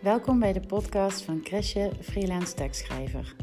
Welkom bij de podcast van Crèche Freelance Tekstschrijver.